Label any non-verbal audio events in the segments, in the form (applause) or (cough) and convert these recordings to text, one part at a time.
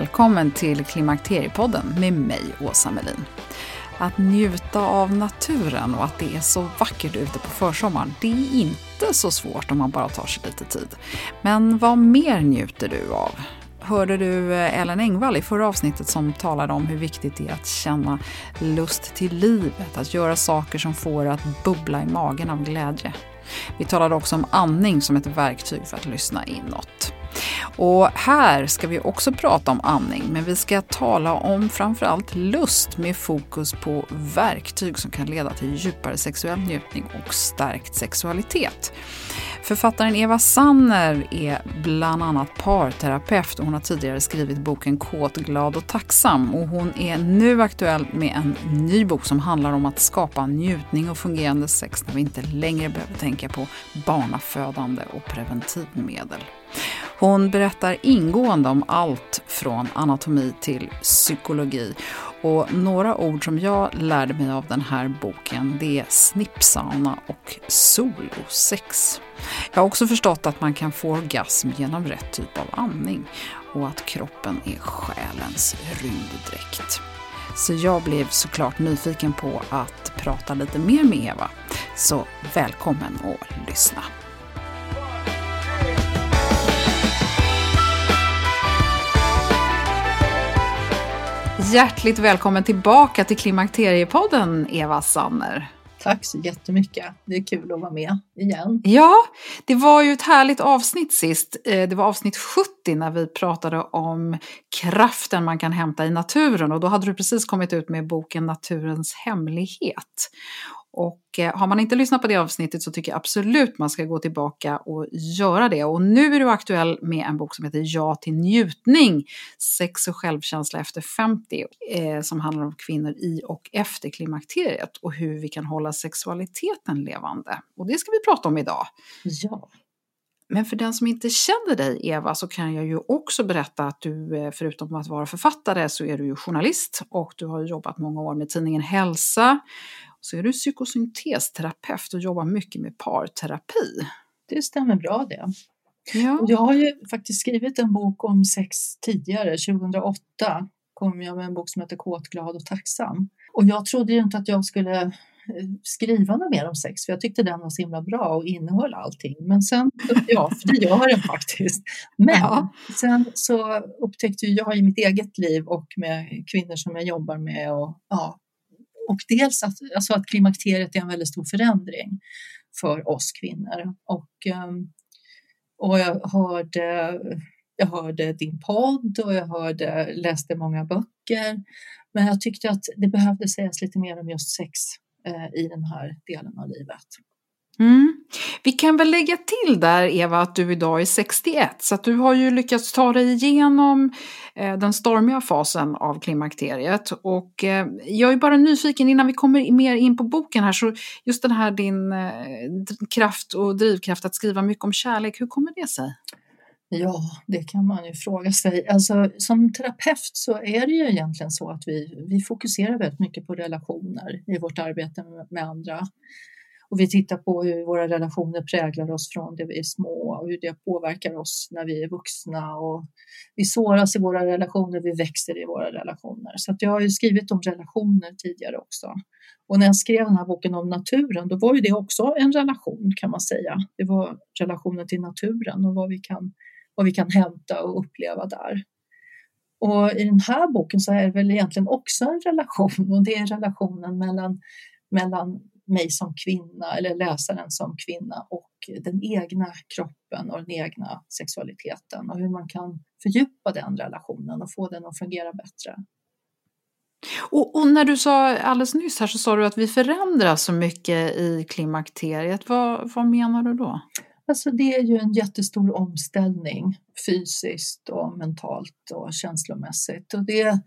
Välkommen till Klimakteriepodden med mig, Åsa Melin. Att njuta av naturen och att det är så vackert ute på försommaren, det är inte så svårt om man bara tar sig lite tid. Men vad mer njuter du av? Hörde du eh, Ellen Engvall i förra avsnittet som talade om hur viktigt det är att känna lust till livet, att göra saker som får att bubbla i magen av glädje. Vi talade också om andning som ett verktyg för att lyssna inåt. Och här ska vi också prata om andning, men vi ska tala om framförallt lust med fokus på verktyg som kan leda till djupare sexuell njutning och stärkt sexualitet. Författaren Eva Sanner är bland annat parterapeut och hon har tidigare skrivit boken Kåt, glad och tacksam och hon är nu aktuell med en ny bok som handlar om att skapa njutning och fungerande sex när vi inte längre behöver tänka på barnafödande och preventivmedel. Hon berättar ingående om allt från anatomi till psykologi. Och några ord som jag lärde mig av den här boken det är snippsauna och solosex. Jag har också förstått att man kan få orgasm genom rätt typ av andning och att kroppen är själens rymddräkt. Så jag blev såklart nyfiken på att prata lite mer med Eva. Så välkommen att lyssna. Hjärtligt välkommen tillbaka till Klimakteriepodden, Eva Sanner. Tack så jättemycket. Det är kul att vara med igen. Ja, det var ju ett härligt avsnitt sist. Eh, Det var avsnitt 70 när vi pratade om kraften man kan hämta i naturen och då hade du precis kommit ut med boken Naturens hemlighet. Och eh, har man inte lyssnat på det avsnittet så tycker jag absolut man ska gå tillbaka och göra det. Och nu är du aktuell med en bok som heter Ja till njutning, sex och självkänsla efter 50, eh, som handlar om kvinnor i och efter klimakteriet och hur vi kan hålla sexualiteten levande. Och det ska vi prata om idag. Ja, Men för den som inte känner dig, Eva, så kan jag ju också berätta att du, eh, förutom att vara författare, så är du ju journalist och du har jobbat många år med tidningen Hälsa. Så är du psykosyntesterapeut och jobbar mycket med parterapi. det stämmer bra det. Ja. Jag har ju faktiskt skrivit en bok om sex tidigare. 2008 kom jag med en bok som heter Kåt, glad och tacksam. Och jag trodde ju inte att jag skulle eh, skriva något mer om sex, för jag tyckte den var så himla bra och innehöll allting. Men sen, (laughs) ja, för det gör den faktiskt. Men Ja. sen så upptäckte jag i mitt eget liv och med kvinnor som jag jobbar med och ja, och dels att, alltså att klimakteriet är en väldigt stor förändring för oss kvinnor. Och, ehm, och jag, hörde, jag hörde din podd och jag hörde, läste många böcker. Men jag tyckte att det behövde sägas lite mer om just sex eh, i den här delen av livet. Mm. Vi kan väl lägga till där, Eva, att du idag är 61, så att du har ju lyckats ta dig igenom eh, den stormiga fasen av klimakteriet. Och eh, jag är bara nyfiken, innan vi kommer mer in på boken här, så just den här din eh, kraft och drivkraft att skriva mycket om kärlek, hur kommer det sig? Ja, det kan man ju fråga sig. Alltså, som terapeut så är det ju egentligen så att vi, vi fokuserar väldigt mycket på relationer i vårt arbete med, med andra. Och vi tittar på hur våra relationer präglar oss från det vi är små och hur det påverkar oss när vi är vuxna. Och vi såras i våra relationer, vi växer i våra relationer. Så att jag har ju skrivit om relationer tidigare också. Och när jag skrev den här boken om naturen, då var ju det också en relation kan man säga. Det var relationen till naturen och vad vi kan, vad vi kan hämta och uppleva där. Och i den här boken så är det väl egentligen också en relation och det är relationen mellan, mellan mig som kvinna eller läsaren som kvinna och den egna kroppen och den egna sexualiteten och hur man kan fördjupa den relationen och få den att fungera bättre. Och, och, när du sa alldeles nyss här så sa du att vi förändras så mycket i klimakteriet. Vad, vad menar du då? Alltså det är ju en jättestor omställning fysiskt och mentalt och känslomässigt. Och det,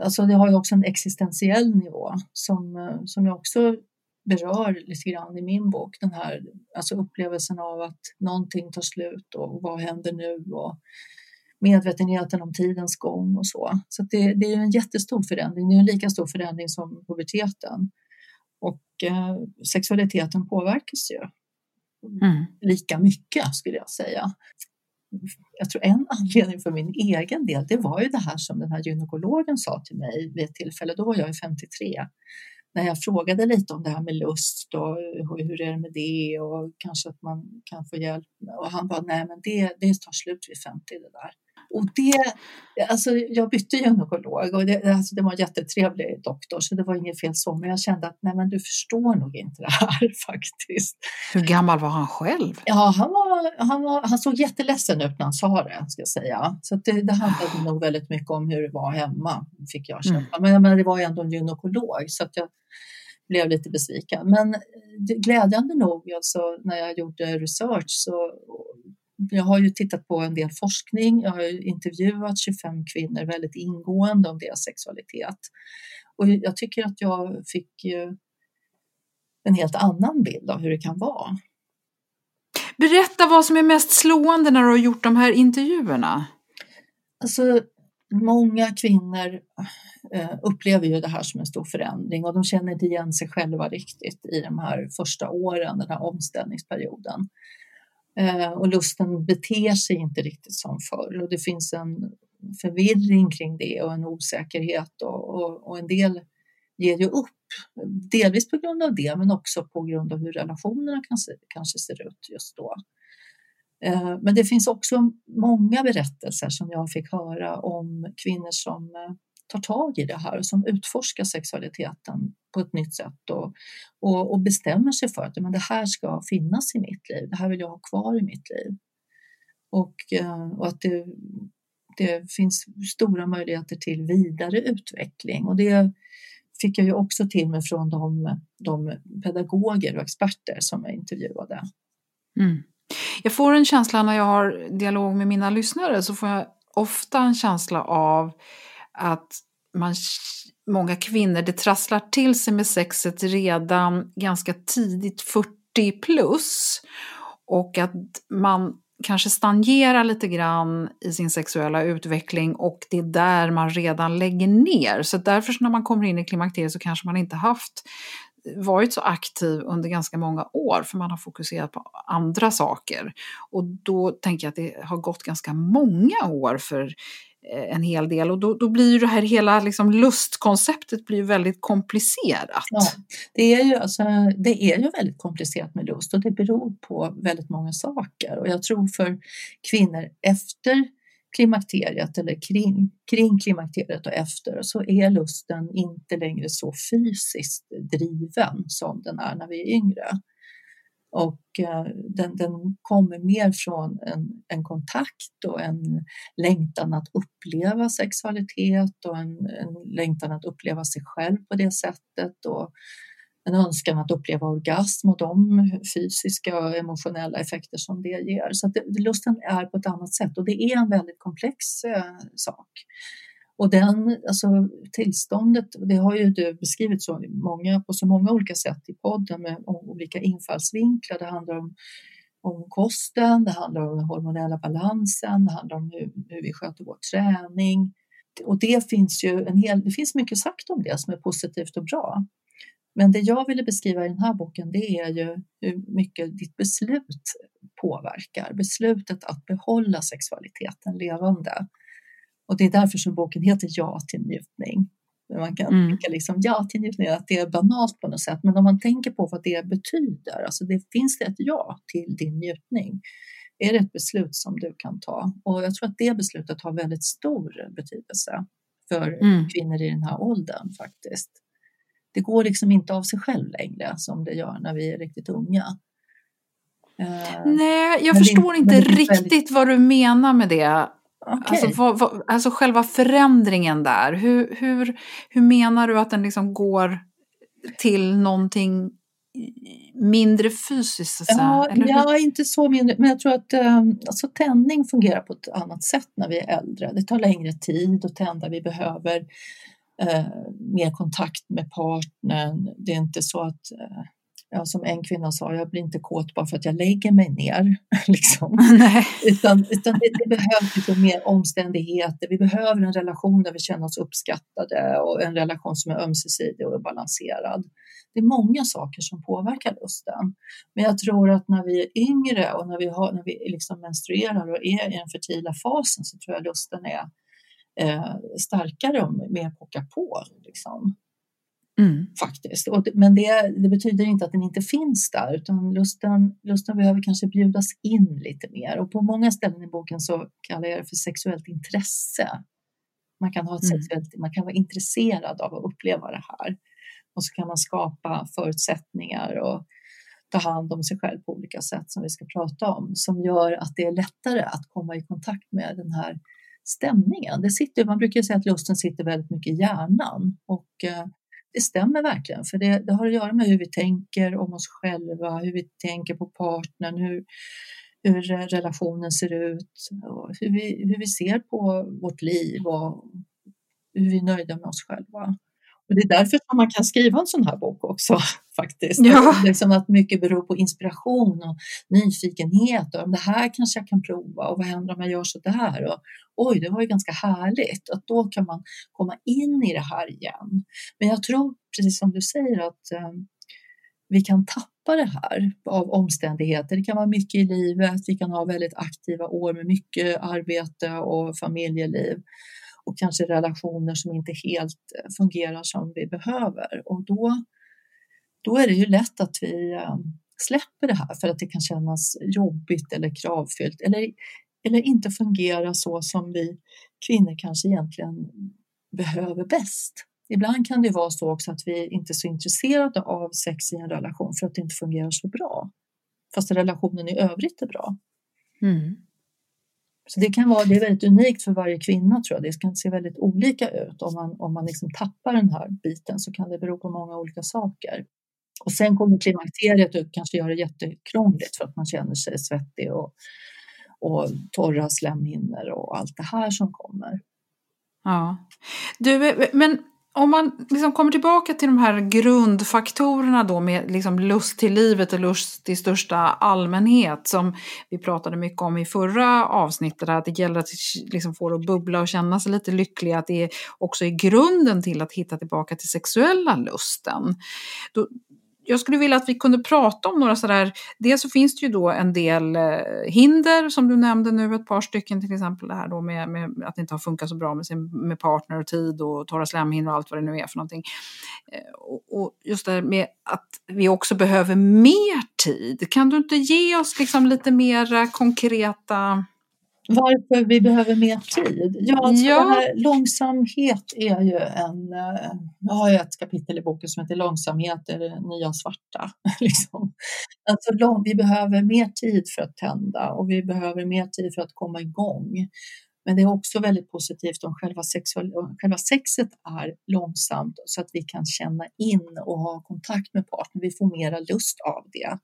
alltså det har ju också en existentiell nivå som, som jag också berör lite grann i min bok. Den här alltså upplevelsen av att någonting tar slut och vad händer nu? Och medvetenheten om tidens gång och så. Så det, det, är en jättestor förändring. Det är en lika stor förändring som puberteten. Och eh, sexualiteten påverkas ju mm. lika mycket skulle jag säga. Jag tror en anledning för min egen del, det var ju det här som den här gynekologen sa till mig vid ett tillfälle. Då var jag 53 när jag frågade lite om det här med lust och hur är det med det och kanske att man kan få hjälp. Och han bara, nej men det, det tar slut vid 50 det där. Och det, alltså jag bytte gynekolog och det, alltså det var en jättetrevlig doktor så det var inget fel så, men jag kände att nej men du förstår nog inte det här (laughs) faktiskt. Hur gammal var han själv? Ja, han, var, han, var, han såg jätteledsen ut när han sa det, ska jag säga. Så det, det handlade nog väldigt mycket om hur det var hemma, fick jag känna. Mm. Men, men det var ändå en gynekolog så att jag blev lite besviken. Men glädjande nog, alltså, när jag gjorde research så jag har ju tittat på en del forskning. Jag har intervjuat 25 kvinnor väldigt ingående om deras sexualitet. Och jag tycker att jag fick en helt annan bild av hur det kan vara. Berätta vad som är mest slående när du har gjort de här intervjuerna. Alltså, många kvinnor eh, upplever ju det här som en stor förändring och de känner inte igen sig själva riktigt i de här första åren, den här omställningsperioden. Eh, och lusten beter sig inte riktigt som förr och det finns en förvirring kring det och en osäkerhet och, och, och en del ger ju upp. Delvis på grund av det men också på grund av hur relationerna kan se, kanske ser ut just då. Eh, men det finns också många berättelser som jag fick höra om kvinnor som eh, tar tag i det här och som utforskar sexualiteten på ett nytt sätt och, och, och, bestämmer sig för att men det här ska finnas i mitt liv, det här vill jag ha kvar i mitt liv. Och, eh, och att det, det finns stora möjligheter till vidare utveckling och det fick jag ju också till mig från de, de pedagoger och experter som jag intervjuade. Mm. Jag får en känsla när jag har dialog med mina lyssnare så får jag ofta en känsla av att man, många kvinnor, det trasslar till sig med sexet redan ganska tidigt, 40 plus. Och att man kanske stagnerar lite grann i sin sexuella utveckling och det är där man redan lägger ner. Så därför när man kommer in i klimakteriet så kanske man inte haft varit så aktiv under ganska många år för man har fokuserat på andra saker. Och då tänker jag att det har gått ganska många år för Eh, en hel del och då, då blir det här hela liksom lustkonceptet blir väldigt komplicerat. Ja, det, är ju, alltså, det är ju väldigt komplicerat med lust och det beror på väldigt många saker och jag tror för kvinnor efter klimakteriet eller kring, kring klimakteriet och efter så är lusten inte längre så fysiskt driven som den är när vi är yngre. Och eh, den, den kommer mer från en, en, kontakt och en längtan att uppleva sexualitet och en, en längtan att uppleva sig själv på det sättet och en önskan att uppleva orgasm och de fysiska och emotionella effekter som det ger. Så att det, lusten är på ett annat sätt och det är en väldigt komplex eh, sak. Och den, alltså, tillståndet, det har ju du beskrivit så många, på så många olika sätt i podden med olika infallsvinklar. Det handlar om om kosten, det handlar om den hormonella balansen, det handlar om hur, hur vi sköter vår träning. Och det finns ju en hel, det finns mycket sagt om det som är positivt och bra. Men det jag ville beskriva i den här boken det är ju hur mycket ditt beslut påverkar. Beslutet att behålla sexualiteten levande. Och det är därför som boken heter Ja till njutning. Man kan mm. tänka liksom, ja till njutning, att det är banalt på något sätt, men om man tänker på vad det betyder, alltså det, finns det ett ja till din njutning? Är det ett beslut som du kan ta? Och jag tror att det beslutet har väldigt stor betydelse för mm. kvinnor i den här åldern faktiskt. Det går liksom inte av sig själv längre som det gör när vi är riktigt unga. Eh, Nej, jag förstår det, inte riktigt väldigt... vad du menar med det. Okay. Alltså, vad, vad, alltså själva förändringen där, hur, hur, hur menar du att den liksom går till någonting mindre fysiskt? ja, ja inte så mindre, men jag tror att um, alltså, tändning fungerar på ett annat sätt när vi är äldre. Det tar längre tid att tända, vi behöver uh, mer kontakt med partnern. Det är inte så att uh, ja, som en kvinna sa, jag blir inte kåt bara för att jag lägger mig ner. (laughs) liksom. (laughs) Utan, utan det, det behövs liksom mer omständigheter. Vi behöver en relation där vi känner oss uppskattade och en relation som är ömsesidig och balanserad. Det är många saker som påverkar lusten. Men jag tror att när vi är yngre och när vi, har, när vi liksom menstruerar och är i den fertila fasen så tror jag lusten är eh, starkare och mer pockar på. Liksom. Mm. Faktiskt. Och, men det, det, betyder inte att den inte finns där, utan lusten, lusten behöver kanske bjudas in lite mer. Och på många ställen i boken så kallar jag det för sexuellt intresse. Man kan, ha ett mm. sexuellt, man kan vara intresserad av att uppleva det här. Och så kan man skapa förutsättningar och ta hand om sig själv på olika sätt som vi ska prata om, som gör att det är lättare att komma i kontakt med den här stämningen. Det sitter, man brukar säga att lusten sitter väldigt mycket i hjärnan och eh, det stämmer verkligen, för det, det, har att göra med hur vi tänker om oss själva, hur vi tänker på partnern, hur, hur relationen ser ut, och hur, vi, hur vi ser på vårt liv och hur vi är nöjda med oss själva. Och det är därför som man kan skriva en sån här bok också (laughs) faktiskt. Ja. Liksom att mycket beror på inspiration och nyfikenhet och om det här kanske jag kan prova och vad händer om jag gör så där? Och, Oj, det var ju ganska härligt att då kan man komma in i det här igen. Men jag tror, precis som du säger, att eh, vi kan tappa det här av omständigheter. Det kan vara mycket i livet, vi kan ha väldigt aktiva år med mycket arbete och familjeliv och kanske relationer som inte helt eh, fungerar som vi behöver. Och då, då är det ju lätt att vi eh, släpper det här för att det kan kännas jobbigt eller kravfyllt eller, eller inte fungera så som vi kvinnor kanske egentligen behöver bäst. Ibland kan det vara så också att vi inte är så intresserade av sex i en relation för att det inte fungerar så bra. Fast relationen i övrigt är bra. Mm. Så det kan vara, det är väldigt unikt för varje kvinna tror jag. Det kan se väldigt olika ut. Om man, om man liksom tappar den här biten så kan det bero på många olika saker. Och sen kommer klimakteriet och kanske göra det jättekrångligt för att man känner sig svettig och, och torra slemhinnor och allt det här som kommer. Ja. Du, men om man liksom kommer tillbaka till de här grundfaktorerna då med liksom lust till livet och lust i största allmänhet som vi pratade mycket om i förra avsnittet, att det gäller att liksom få det att bubbla och känna sig lite lycklig, att det också är grunden till att hitta tillbaka till sexuella lusten. Då, jag skulle vilja att vi kunde prata om några sådär, dels så finns det ju då en del eh, hinder som du nämnde nu, ett par stycken till exempel det här då med, med att det inte har funkat så bra med, sin, med partner och tid och torra slemhinnor och allt vad det nu är för någonting. Eh, och, och, just det här med att vi också behöver mer tid. Kan du inte ge oss liksom lite mer konkreta varför vi behöver mer tid? Ja, alltså ja. långsamhet är ju en... Eh, jag har ett kapitel i boken som heter Långsamhet är det nya svarta. (laughs) liksom. alltså, lång, vi behöver mer tid för att tända och vi behöver mer tid för att komma igång. Men det är också väldigt positivt om själva, sexual, själva sexet är långsamt så att vi kan känna in och ha kontakt med partnern. Vi får mera lust av det.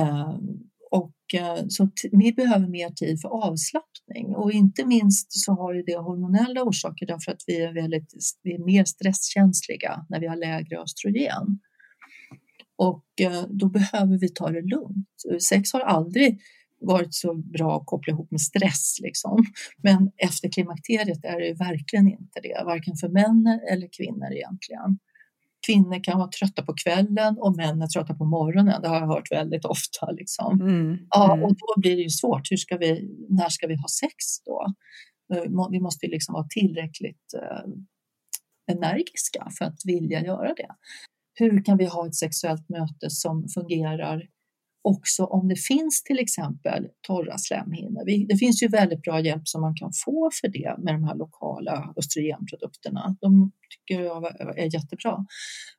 Um, och eh, så vi behöver mer tid för avslappning och inte minst så har ju det hormonella orsaker därför att vi är, väldigt, vi är mer stresskänsliga när vi har lägre östrogen. Och eh, då behöver vi ta det lugnt. Sex har aldrig varit så bra att koppla ihop med stress. Liksom. Men efter klimakteriet är det verkligen inte det, varken för män eller kvinnor egentligen. Kvinnor kan vara trötta på kvällen och män är trötta på morgonen. Det har jag hört väldigt ofta. Liksom. Mm, ja, mm. och då blir det ju svårt. Hur ska vi, när ska vi ha sex då? Eh, vi måste liksom vara tillräckligt eh, energiska för att vilja göra det. Hur kan vi ha ett sexuellt möte som fungerar också om det finns till exempel torra slemhinnor. Det finns ju väldigt bra hjälp som man kan få för det med de här lokala östrogenprodukterna. De tycker jag är jättebra.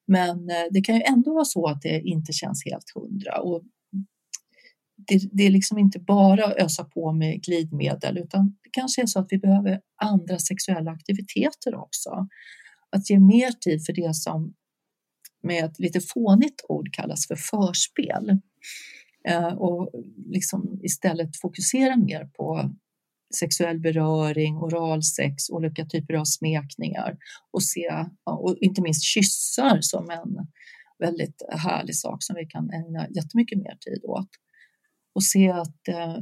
Men eh, det kan ju ändå vara så att det inte känns helt hundra. Och det, det är liksom inte bara att ösa på med glidmedel utan det kanske är så att vi behöver andra sexuella aktiviteter också. Att ge mer tid för det som med ett lite fånigt ord kallas för förspel. Eh, och liksom istället fokusera mer på sexuell beröring, oralsex, olika typer av smekningar och se, och inte minst kyssar som en väldigt härlig sak som vi kan ägna jättemycket mer tid åt. Och se att eh,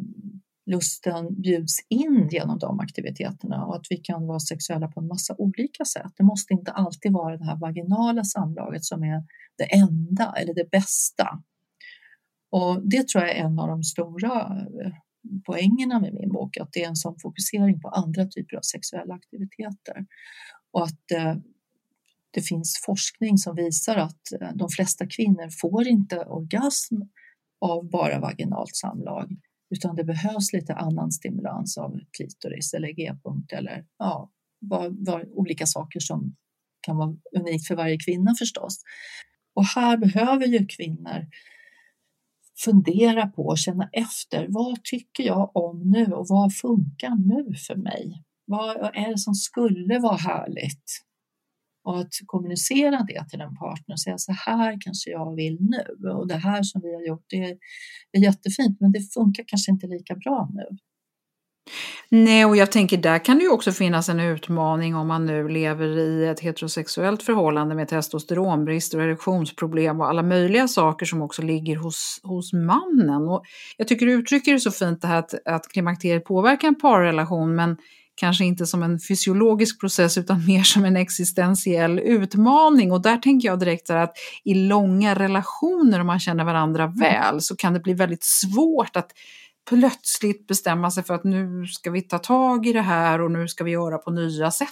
lusten bjuds in genom de aktiviteterna och att vi kan vara sexuella på en massa olika sätt. Det måste inte alltid vara det här vaginala samlaget som är det enda eller det bästa. Och det tror jag är en av de stora eh, poängerna med min bok, att det är en sån fokusering på andra typer av sexuella aktiviteter. Och att eh, det finns forskning som visar att eh, de flesta kvinnor får inte orgasm av bara vaginalt samlag utan det behövs lite annan stimulans av klitoris eller g-punkt eller ja, var, var, olika saker som kan vara unikt för varje kvinna förstås. Och här behöver ju kvinnor fundera på och känna efter. Vad tycker jag om nu och vad funkar nu för mig? Vad är det som skulle vara härligt? Och att kommunicera det till en partner och säga så här kanske jag vill nu och det här som vi har gjort det är jättefint men det funkar kanske inte lika bra nu. Nej, och jag tänker där kan det ju också finnas en utmaning om man nu lever i ett heterosexuellt förhållande med testosteronbrist och erektionsproblem och alla möjliga saker som också ligger hos, hos mannen. Och jag tycker du uttrycker det så fint det här att, att klimakteriet påverkar en parrelation men kanske inte som en fysiologisk process utan (laughs) mer som en existentiell utmaning. Och där tänker jag direkt att i långa relationer, om man känner varandra väl, så kan det bli väldigt svårt att plötsligt bestämma sig för att nu ska vi ta tag i det här och nu ska vi göra på nya sätt.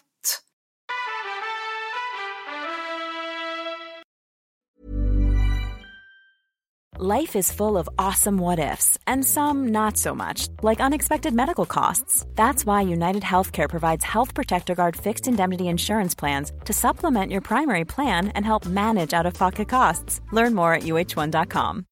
Life is full of awesome what ifs and some not so much, like unexpected medical costs. That's why United Healthcare provides Health Protector Guard fixed indemnity insurance plans to supplement your primary plan and help manage out of pocket costs. Learn more at uh1.com.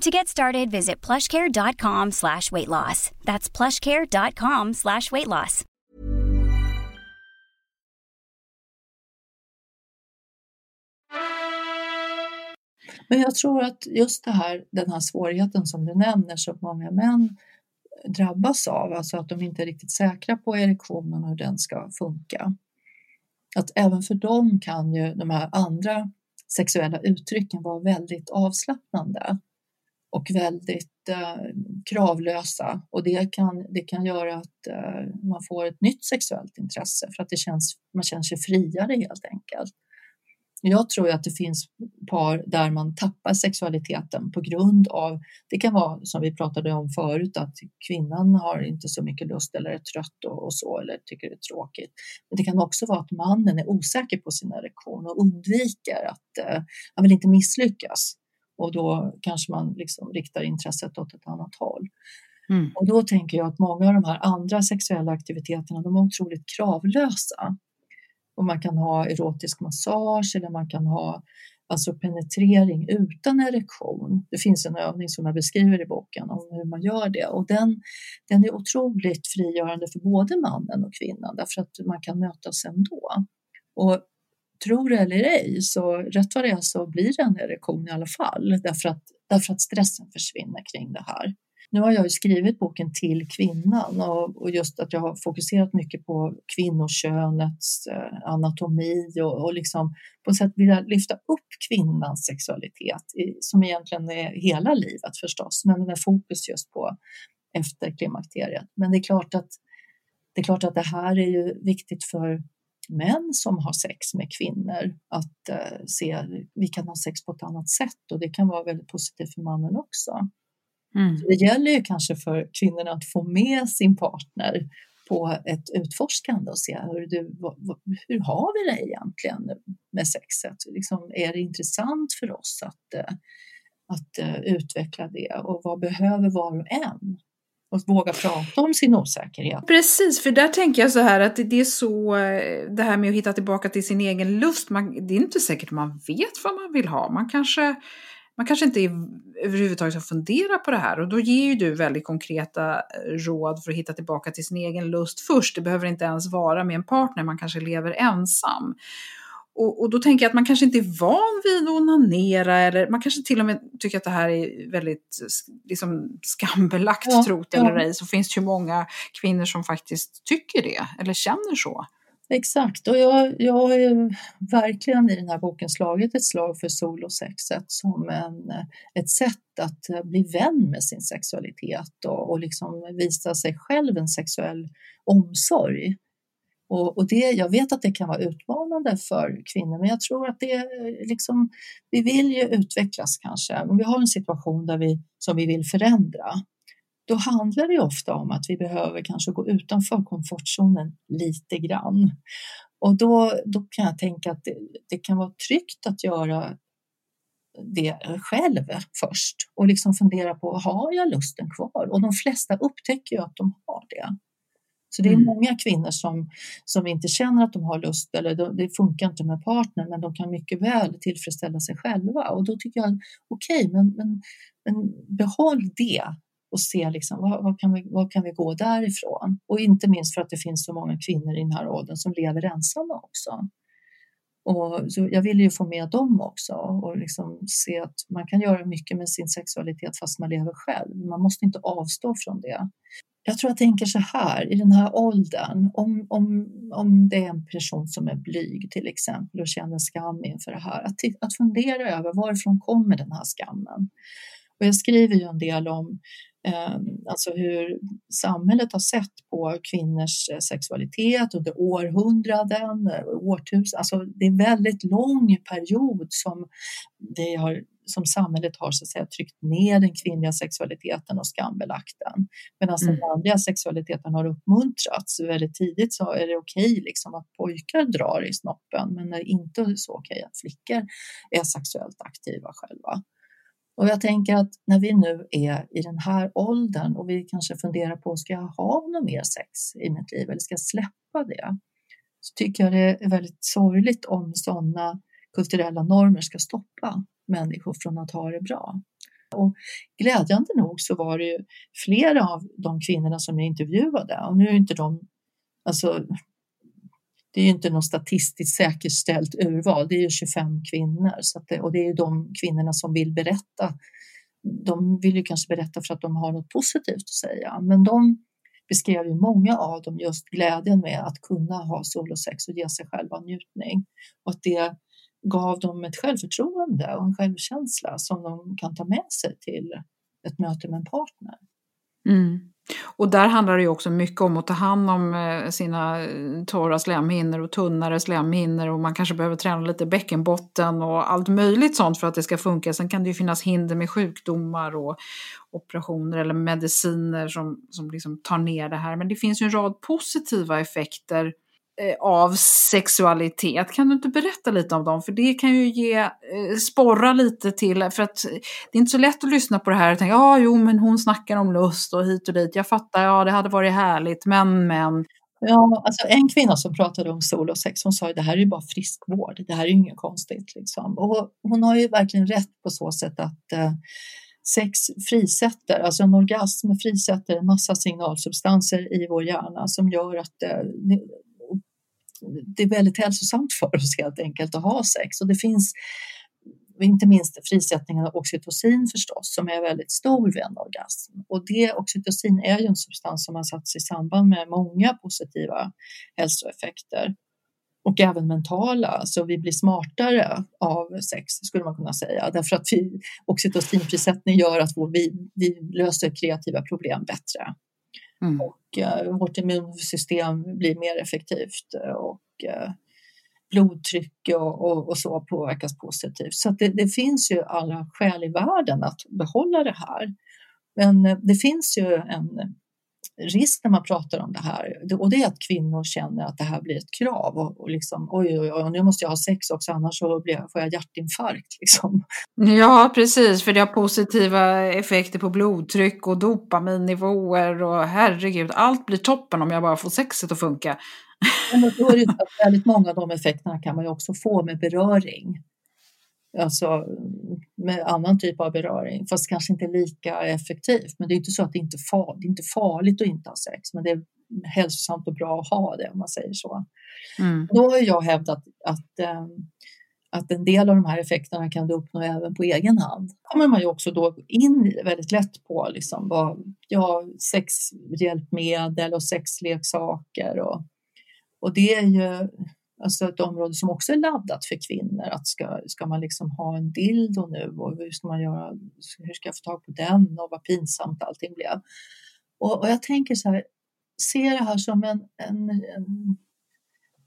To get started, visit plushcare.com slash weight loss. That's plushcare.com slash weight loss. Men jag tror att just det här, den här svårigheten som du nämner som många män drabbas av, alltså att de inte är riktigt säkra på erektionen och hur den ska funka. Att även för dem kan ju de här andra sexuella uttrycken vara väldigt avslappnande och väldigt eh, kravlösa och det kan, det kan göra att eh, man får ett nytt sexuellt intresse för att det känns, man känner sig friare helt enkelt. Jag tror att det finns par där man tappar sexualiteten på grund av, det kan vara som vi pratade om förut, att kvinnan har inte så mycket lust eller är trött och, och så eller tycker det är tråkigt. Men det kan också vara att mannen är osäker på sin erektion och undviker att, eh, han vill inte misslyckas och då kanske man liksom riktar intresset åt ett annat håll. Mm. Och då tänker jag att många av de här andra sexuella aktiviteterna, de är otroligt kravlösa. Och man kan ha erotisk massage eller man kan ha alltså penetrering utan erektion. Det finns en övning som jag beskriver i boken om hur man gör det och den, den är otroligt frigörande för både mannen och kvinnan därför att man kan mötas ändå. Och tror det eller ej, så rätt vad det är så blir det en erektion i alla fall därför att, därför att stressen försvinner kring det här. Nu har jag ju skrivit boken till kvinnan och, och just att jag har fokuserat mycket på kvinnokönets eh, anatomi och, och liksom på något sätt vilja lyfta upp kvinnans sexualitet i, som egentligen är hela livet förstås, men med fokus just på efter klimakteriet. Men det är klart att det är klart att det här är ju viktigt för män som har sex med kvinnor att eh, se vi kan ha sex på ett annat sätt och det kan vara väldigt positivt för mannen också. Mm. Det gäller ju kanske för kvinnorna att få med sin partner på ett utforskande och se hur, du, hur har vi det egentligen med sexet? Liksom, är det intressant för oss att, eh, att eh, utveckla det och vad behöver var och en? Och våga prata om sin osäkerhet. Precis, för där tänker jag så här att det är så, eh, det här med att hitta tillbaka till sin egen lust, man, det är inte säkert man vet vad man vill ha. Man kanske, man kanske inte överhuvudtaget har funderat på det här och då ger ju du väldigt konkreta eh, råd för att hitta tillbaka till sin egen lust först. Det behöver inte ens vara med en partner, man kanske lever ensam. Och, och, då tänker jag att man kanske inte är van vid att onanera eller man kanske till och med tycker att det här är väldigt liksom, skambelagt, ja, trot eller ja. ej, så finns det ju många kvinnor som faktiskt tycker det eller känner så. Exakt, och jag, jag har ju verkligen i den här boken slagit ett slag för solosexet som en, ett sätt att bli vän med sin sexualitet och, och liksom visa sig själv en sexuell omsorg. Och, och, det, jag vet att det kan vara utmanande för kvinnor, men jag tror att det liksom, vi vill ju utvecklas kanske. Om vi har en situation där vi, som vi vill förändra, då handlar det ofta om att vi behöver kanske gå utanför komfortzonen lite grann. Och då, då kan jag tänka att det, det kan vara tryggt att göra det själv först och liksom fundera på, har jag lusten kvar? Och de flesta upptäcker ju att de har det. Så det är mm. många kvinnor som, som inte känner att de har lust eller det funkar inte med partner men de kan mycket väl tillfredsställa sig själva och då tycker jag okej, okay, men, men, men behåll det och se liksom, vad, vad, kan vi, vad kan vi gå därifrån? Och inte minst för att det finns så många kvinnor i den här åldern som lever ensamma också. Och så jag vill ju få med dem också och liksom se att man kan göra mycket med sin sexualitet fast man lever själv. Man måste inte avstå från det jag tror jag tänker så här, i den här åldern, om, om, om det är en person som är blyg till exempel och känner skam inför det här, att, att fundera över varifrån kommer den här skammen? Och jag skriver ju en del om eh, alltså hur samhället har sett på kvinnors eh, sexualitet under århundraden, eh, årtusen, alltså det är en väldigt lång period som det har som samhället har så att säga, tryckt ner den kvinnliga sexualiteten och skambelagt den. Medan mm. den manliga sexualiteten har uppmuntrats. Väldigt tidigt så är det okej okay, liksom, att pojkar drar i snoppen men det är inte så okej okay att flickor är sexuellt aktiva själva. Och jag tänker att när vi nu är i den här åldern och vi kanske funderar på, ska jag ha något mer sex i mitt liv eller ska jag släppa det? Så tycker jag det är väldigt sorgligt om sådana kulturella normer ska stoppa människor från att ha det bra. Och glädjande nog så var det ju flera av de kvinnorna som jag intervjuade, och nu är inte de, alltså det är ju inte något statistiskt säkerställt urval, det är ju 25 kvinnor. Så det, och det är ju de kvinnorna som vill berätta. De vill ju kanske berätta för att de har något positivt att säga, men de beskrev ju många av dem just glädjen med att kunna ha solosex och ge sig själva njutning och att det gav dem ett självförtroende och en självkänsla som de kan ta med sig till ett möte med en partner. Mm. Och där handlar det ju också mycket om att ta hand om eh, sina eh, torra slemhinnor och tunnare slemhinnor och man kanske behöver träna lite bäckenbotten och allt möjligt sånt för att det ska funka. Sen kan det ju finnas hinder med sjukdomar och operationer eller mediciner som, som liksom tar ner det här. Men det finns ju en rad positiva effekter Eh, Eh, av sexualitet. Kan du inte berätta lite om dem? För det kan ju ge, eh, sporra lite till, för att eh, det är inte så lätt att lyssna på det här och tänka, ja ah, jo men hon snackar om lust och hit och dit, jag fattar, ja det hade varit härligt, men men. Ja, alltså en kvinna som pratade om solosex, hon sa ju det här är ju bara friskvård, det här är ju inget konstigt. Liksom. Och hon har ju verkligen rätt på så sätt att eh, sex frisätter, alltså en orgasm frisätter en massa signalsubstanser i vår hjärna som gör att eh, det är väldigt hälsosamt för oss helt enkelt att ha sex och det finns inte minst frisättningen av oxytocin förstås som är väldigt stor vid en orgasm. Och det, oxytocin är ju en substans som har satts i samband med många positiva hälsoeffekter och även mentala, så vi blir smartare av sex skulle man kunna säga. Därför att vi, oxytocinfrisättning gör att vi, vi löser kreativa problem bättre. Mm. Och eh, vårt immunsystem blir mer effektivt eh, och eh, blodtryck och, och, och, så påverkas positivt. Så det, det, finns ju alla skäl i världen att behålla det här. Men eh, det finns ju en risk när man pratar om det här och det är att kvinnor känner att det här blir ett krav och, och liksom oj, oj, oj, nu måste jag ha sex också annars så blir jag, får jag hjärtinfarkt. Liksom. Ja, precis, för det har positiva effekter på blodtryck och dopaminnivåer och herregud, allt blir toppen om jag bara får sexet att funka. Men då är det väldigt många av de effekterna kan man ju också få med beröring alltså med annan typ av beröring, fast kanske inte lika effektivt. Men det är inte så att det inte farligt, det är inte farligt att inte ha sex, men det är hälsosamt och bra att ha det om man säger så. Mm. Då har jag hävdat att, ähm, att en del av de här effekterna kan du uppnå även på egen hand. Då kommer man ju också då in väldigt lätt på liksom vad, ja, sexhjälpmedel och sexleksaker och, och det är ju Alltså ett område som också är laddat för kvinnor. Att ska, ska man liksom ha en dildo nu och hur ska man göra? Hur ska jag få tag på den och vad pinsamt allting blev. Och, och jag tänker så här, se det här som en, en, en,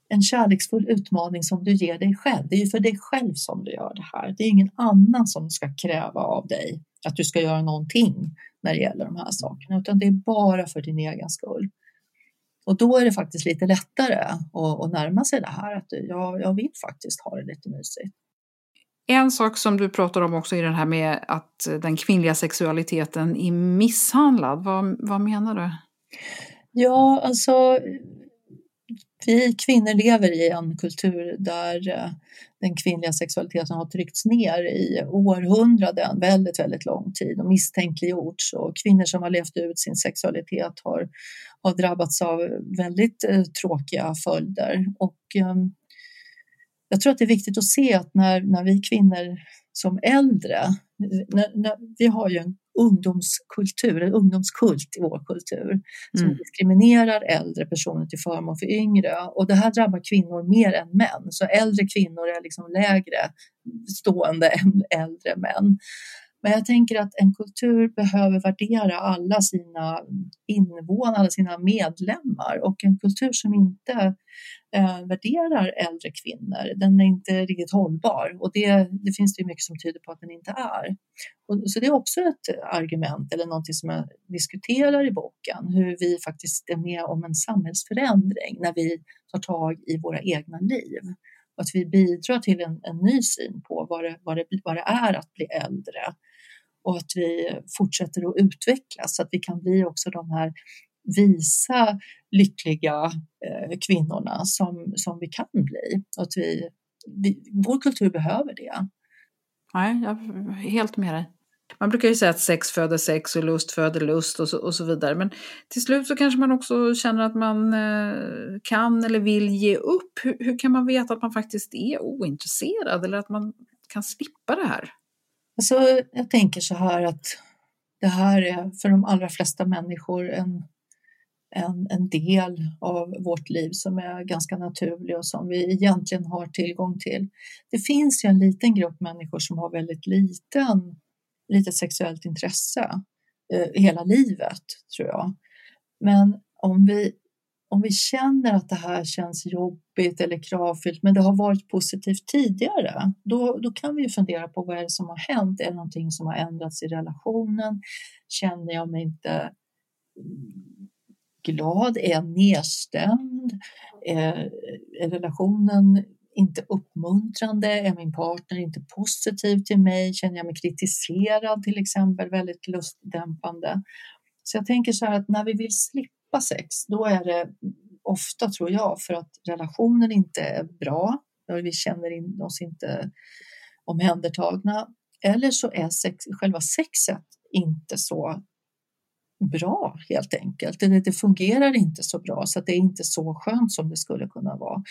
en kärleksfull utmaning som du ger dig själv. Det är ju för dig själv som du gör det här. Det är ingen annan som ska kräva av dig att du ska göra någonting när det gäller de här sakerna, utan det är bara för din egen skull. Och då är det faktiskt lite lättare att, att närma sig det här, att jag, jag vill faktiskt ha det lite mysigt. En sak som du pratar om också är det här med att den kvinnliga sexualiteten är misshandlad. Vad, vad menar du? Ja, alltså vi kvinnor lever i en kultur där eh, den kvinnliga sexualiteten har tryckts ner i århundraden, väldigt, väldigt lång tid och misstänkliggjorts. Och kvinnor som har levt ut sin sexualitet har, har drabbats av väldigt eh, tråkiga följder. Och eh, jag tror att det är viktigt att se att när, när vi kvinnor som äldre, när, när, vi har ju en ungdomskultur, en ungdomskult i vår kultur som mm. diskriminerar äldre personer till förmån för yngre. Och det här drabbar kvinnor mer än män, så äldre kvinnor är liksom lägre stående än äldre män. Men jag tänker att en kultur behöver värdera alla sina invånare, alla sina medlemmar. Och en kultur som inte eh, värderar äldre kvinnor, den är inte riktigt hållbar. Och det, det finns det mycket som tyder på att den inte är. Och, så det är också ett argument eller någonting som jag diskuterar i boken, hur vi faktiskt är med om en samhällsförändring när vi tar tag i våra egna liv. Och att vi bidrar till en, en ny syn på vad det, vad, det, vad det är att bli äldre och att vi fortsätter att utvecklas så att vi kan bli också de här visa, lyckliga eh, kvinnorna som, som vi kan bli. Och att vi, vi, vår kultur behöver det. Nej, jag är helt med dig. Man brukar ju säga att sex föder sex och lust föder lust och så, och så vidare. Men till slut så kanske man också känner att man eh, kan eller vill ge upp. Hur, hur, kan man veta att man faktiskt är ointresserad eller att man kan slippa det här? Alltså, jag tänker så här att det här är för de allra flesta människor en, en, en del av vårt liv som är ganska naturlig och som vi egentligen har tillgång till. Det finns ju en liten grupp människor som har väldigt liten, litet sexuellt intresse. eh, hela livet, tror jag. Men om vi, om vi känner att det här känns jobbigt eller kravfyllt, men det har varit positivt tidigare, då, då kan vi ju fundera på vad är det som har hänt? Är det någonting som har ändrats i relationen? Känner jag mig inte glad? Är jag nedstämd? Är, är relationen inte uppmuntrande? Är min partner inte positiv till mig? Känner jag mig kritiserad till exempel? Väldigt lustdämpande. Så jag tänker så här att när vi vill slippa sex, då är det ofta tror jag för att relationen inte är bra. Vi känner oss inte omhändertagna. Eller så är sex, själva sexet inte så bra helt enkelt. Det, det fungerar inte så bra så att det är inte så skönt som det skulle kunna vara.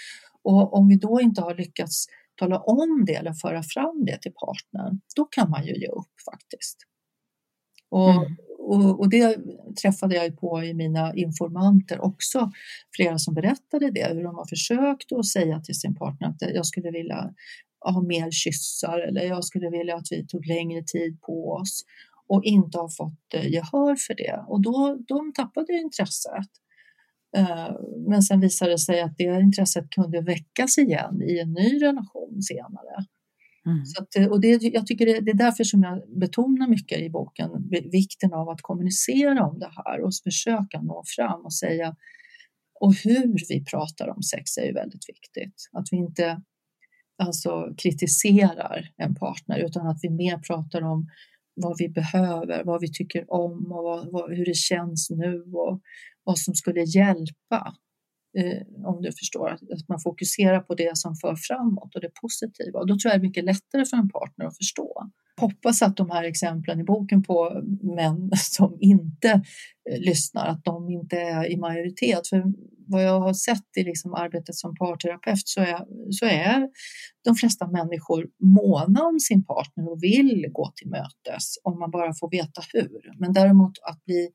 Och om vi då inte har lyckats tala om det eller föra fram det till partnern, då kan man ju ge upp faktiskt. Och, mm och, och, det träffade jag på i mina informanter också, flera som berättade det, hur de har försökt att säga till sin partner att jag skulle vilja ha mer kyssar eller jag skulle vilja att vi tog längre tid på oss och inte har fått eh, gehör för det och då de tappade intresset. Eh, men sen visade det sig att det intresset kunde väckas igen i en ny relation senare. Mm. Så att, eh, och det, jag tycker det, det, är därför som jag betonar mycket i boken vikten av att kommunicera om det här och försöka nå fram och säga och hur vi pratar om sex är ju väldigt viktigt. Att vi inte alltså kritiserar en partner utan att vi mer pratar om vad vi behöver, vad vi tycker om och vad, vad, hur det känns nu och vad som skulle hjälpa. Eh, om du förstår, att man fokuserar på det som för framåt och det positiva. Och då tror jag det är mycket lättare för en partner att förstå hoppas att de här exemplen i boken på män (laughs) som inte eh, lyssnar, att de inte är i majoritet. För vad jag har sett i liksom arbetet som parterapeut så är, så är de flesta människor måna om sin partner och vill gå till mötes om man bara får veta hur. Men däremot att bli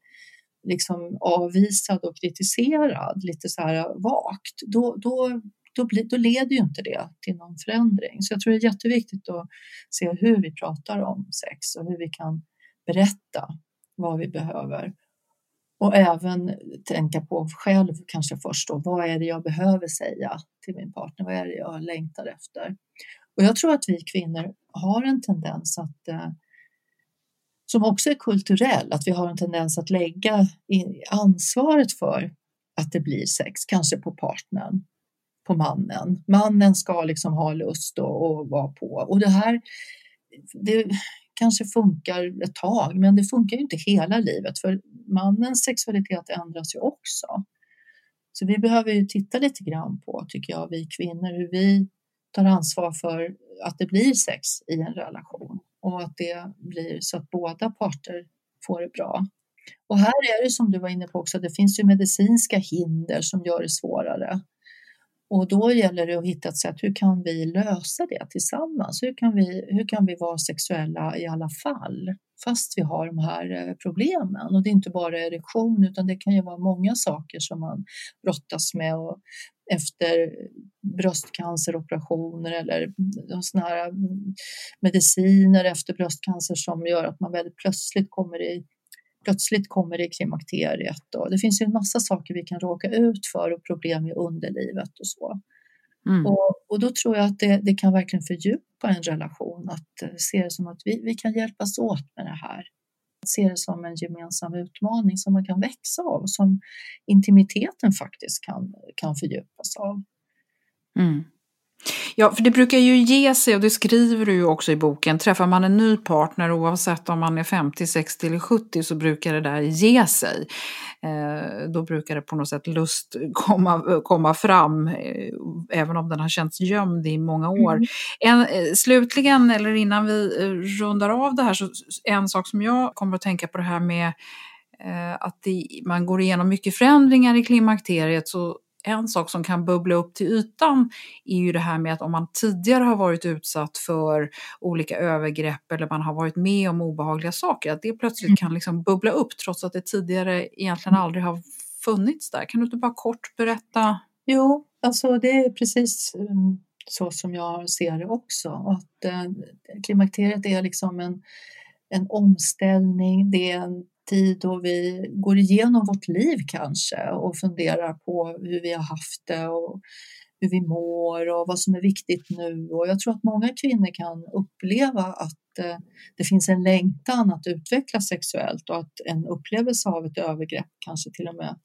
liksom avvisad och kritiserad lite så här vagt, då, då då, blir, då leder ju inte det till någon förändring. Så jag tror det är jätteviktigt att se hur vi pratar om sex och hur vi kan berätta vad vi behöver. Och även tänka på själv kanske först då, vad är det jag behöver säga till min partner? Vad är det jag längtar efter? Och jag tror att vi kvinnor har en tendens att eh, som också är kulturell, att vi har en tendens att lägga ansvaret för att det blir sex, kanske på partnern på mannen. Mannen ska liksom ha lust och, och vara på. Och det här det kanske funkar ett tag, men det funkar ju inte hela livet för mannens sexualitet ändras ju också. Så vi behöver ju titta lite grann på, tycker jag, vi kvinnor, hur vi tar ansvar för att det blir sex i en relation och att det blir så att båda parter får det bra. Och här är det som du var inne på också, det finns ju medicinska hinder som gör det svårare. Och då gäller det att hitta ett sätt, hur kan vi lösa det tillsammans? Hur kan vi, hur kan vi vara sexuella i alla fall, fast vi har de här eh, problemen? Och det är inte bara erektion, utan det kan ju vara många saker som man brottas med och efter bröstcanceroperationer eller såna här mm, mediciner efter bröstcancer som gör att man väldigt plötsligt kommer i plötsligt kommer det klimakteriet. Och det finns ju en massa saker vi kan råka ut för och problem i underlivet och så. Mm. Och, och, då tror jag att det, det, kan verkligen fördjupa en relation att uh, se det som att vi, vi kan hjälpas åt med det här. Att se det som en gemensam utmaning som man kan växa av, som intimiteten faktiskt kan, kan fördjupas av. Mm. Ja, för det brukar ju ge sig, och det skriver du ju också i boken, träffar man en ny partner oavsett om man är 50, 60 eller 70 så brukar det där ge sig. Eh, då brukar det på något sätt lust (laughs) komma, komma fram, eh, även om den har känts gömd i många år. Mm. En, eh, slutligen, eller innan vi eh, rundar av det här, så en sak som jag kommer att tänka på det här med eh, att det, man går igenom mycket förändringar i klimakteriet så en sak som kan bubbla upp till ytan är ju det här med att om man tidigare har varit utsatt för olika övergrepp eller man har varit med om obehagliga saker, att det plötsligt mm. kan liksom bubbla upp trots att det tidigare egentligen aldrig har funnits där. Kan du inte bara kort berätta? Jo, alltså det är precis mm, så som jag ser det också. Att eh, klimakteriet är liksom en, en omställning, det är en tid då vi går igenom vårt liv kanske och funderar på hur vi har haft det och hur vi mår och vad som är viktigt nu. Och jag tror att många kvinnor kan uppleva att eh, det finns en längtan att utvecklas sexuellt och att en upplevelse av ett övergrepp kanske till och med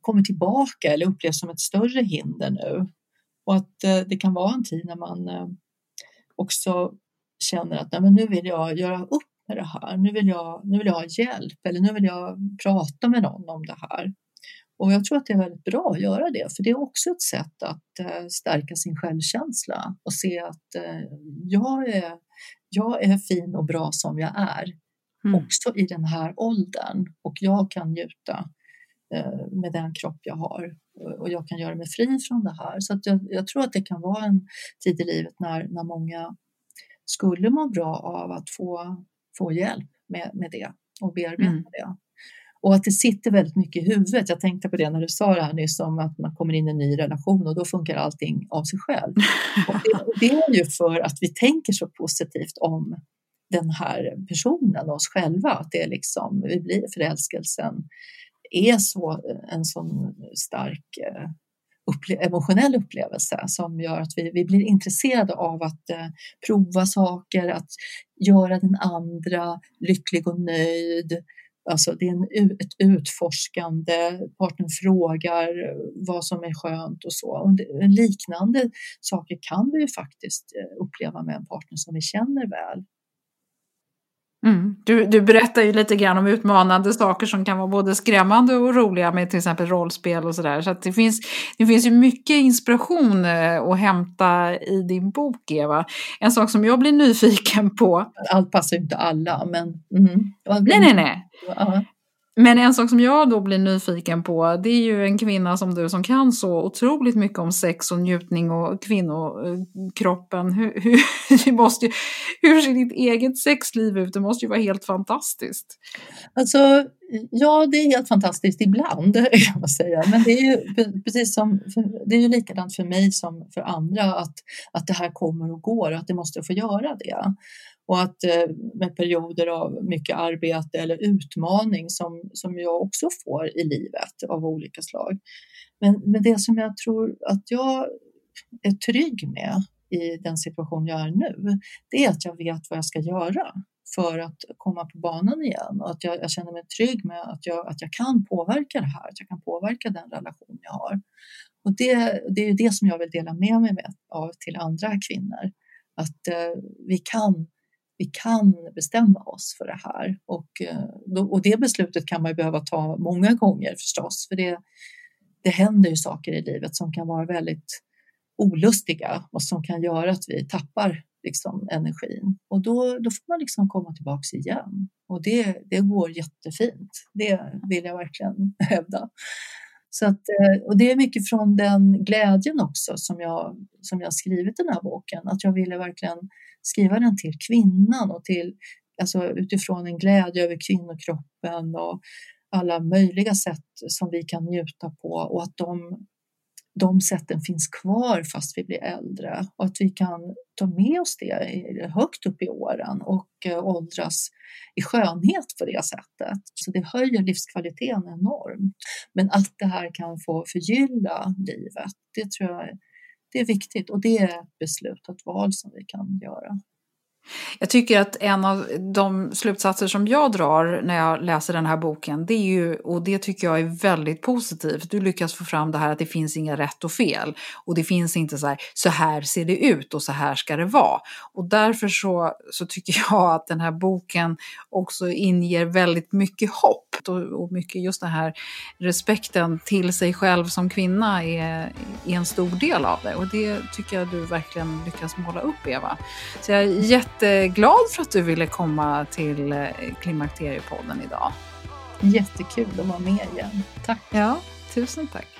kommer tillbaka eller upplevs som ett större hinder nu. Och att eh, det kan vara en tid när man eh, också känner att nej, men nu vill jag göra upp med det här. Nu vill, jag, nu vill jag ha hjälp eller nu vill jag prata med någon om det här. Och jag tror att det är väldigt bra att göra det, för det är också ett sätt att eh, stärka sin självkänsla och se att eh, jag, är, jag är fin och bra som jag är, mm. också i den här åldern och jag kan njuta eh, med den kropp jag har och jag kan göra mig fri från det här. Så jag, jag, tror att det kan vara en tid i livet när, när många skulle må bra av att få, få hjälp med, med det och bearbeta mm. det. Och att det sitter väldigt mycket i huvudet. Jag tänkte på det när du sa det här nyss om att man kommer in i en ny relation och då funkar allting av sig själv. (laughs) Och det, det är ju för att vi tänker så positivt om den här personen och oss själva. Att det är liksom, vi blir, förälskelsen är så, en sån stark eh, upple emotionell upplevelse som gör att vi, vi blir intresserade av att eh, prova saker, att göra den andra lycklig och nöjd. Alltså det är en, ett utforskande, partnern frågar vad som är skönt och så. Och det, liknande saker kan vi ju faktiskt eh, uppleva med en partner som vi känner väl. Mm. Du, du berättar ju lite grann om utmanande saker som kan vara både skrämmande och roliga med till exempel rollspel och sådär. Så, så det, finns, det finns ju mycket inspiration eh, att hämta i din bok, Eva. En sak som jag blir nyfiken på. Allt passar ju inte alla, men... Mm. Nej, nej, nej. Ja. Men en sak som jag då blir nyfiken på, det är ju en kvinna som du som kan så otroligt mycket om sex och njutning och kvinnokroppen. Hur, hur, (laughs) måste, hur ser ditt eget sexliv ut? Det måste ju vara helt fantastiskt. Alltså, ja, det är helt fantastiskt ibland (laughs) kan man säga. Men det är ju precis som, det är ju likadant för mig som för andra att, att det här kommer och går och att det måste få göra det och att eh, med perioder av mycket arbete eller utmaning som, som jag också får i livet av olika slag. Men, men det som jag tror att jag är trygg med i den situation jag är nu, det är att jag vet vad jag ska göra för att komma på banan igen och att jag, jag, känner mig trygg med att jag, att jag kan påverka det här, att jag kan påverka den relation jag har. Och det, det är det som jag vill dela med mig med, av till andra kvinnor, att eh, vi kan vi kan bestämma oss för det här. Och, eh, och det beslutet kan man ju behöva ta många gånger förstås, för det, det händer ju saker i livet som kan vara väldigt olustiga och som kan göra att vi tappar liksom, energin. Och då, då får man liksom komma tillbaks igen. Och det, det går jättefint. Det vill jag verkligen (laughs) hävda. Så att, eh, och det är mycket från den glädjen också som jag, som jag skrivit den här boken, att jag ville verkligen skriva den till kvinnan och till, alltså utifrån en glädje över kvinnokroppen och alla möjliga sätt som vi kan njuta på och att de, de sätten finns kvar fast vi blir äldre och att vi kan ta med oss det högt upp i åren och eh, åldras i skönhet på det sättet. Så det höjer livskvaliteten enormt. Men att det här kan få förgylla livet, det tror jag det är viktigt och det är ett beslutat val som vi kan göra. Jag tycker att en av de slutsatser som jag drar när jag läser den här boken, det är ju, och det tycker jag är väldigt positivt, du lyckas få fram det här att det finns inga rätt och fel. Och det finns inte så här, så här ser det ut och så här ska det vara. Och därför så, så tycker (laughs) jag att den här boken också inger väldigt mycket hopp. Och, och mycket just den här respekten till sig själv som kvinna är, är en stor del av det. Och det tycker jag du verkligen lyckas måla upp, Eva. Så jag är jätte jätteglad för att du ville komma till eh, Klimakteriepodden idag. Jättekul att vara med igen. Tack. Ja, tusen tack.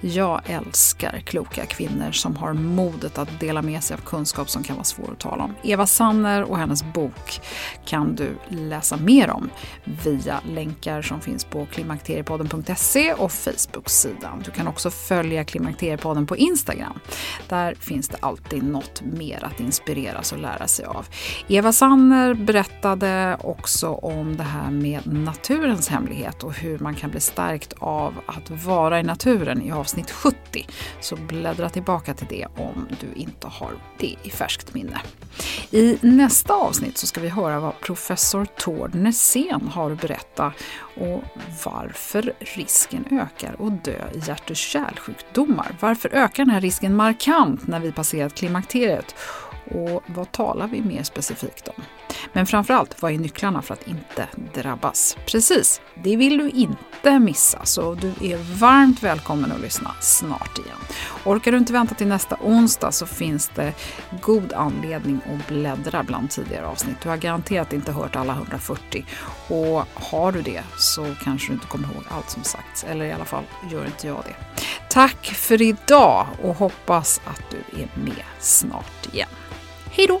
Jag älskar kloka kvinnor som har modet att dela med sig av kunskap som kan vara svår att tala om. Eva Sanner och hennes bok kan du läsa mer om via länkar som finns på klimakteriepodden.se och Facebook-sidan. Du kan också följa Klimakteriepodden på Instagram. Där finns det alltid något mer att inspireras och lära sig av. Eva Sanner berättade också om det här med naturens hemlighet och hur man kan bli stärkt av att vara i naturen i avsnitt 70. Så bläddra tillbaka till det om du inte har det i färskt minne. I nästa avsnitt så ska vi höra vad professor Tord Nässén har att berätta och varför risken ökar att dö i hjärt och kärlsjukdomar. Varför ökar den här risken markant när vi passerat klimakteriet? Och vad talar vi mer specifikt om? Men framförallt, vad är nycklarna för att inte drabbas? Precis, det vill du inte missa, så du är varmt välkommen att lyssna snart igen. Orkar du inte vänta till nästa onsdag så finns det god anledning att bläddra bland tidigare avsnitt. Du har garanterat inte hört alla 140 och har du det så kanske du inte kommer ihåg allt som sagts, eller i alla fall gör inte jag det. Tack för idag och hoppas att du är med snart igen. Hej då!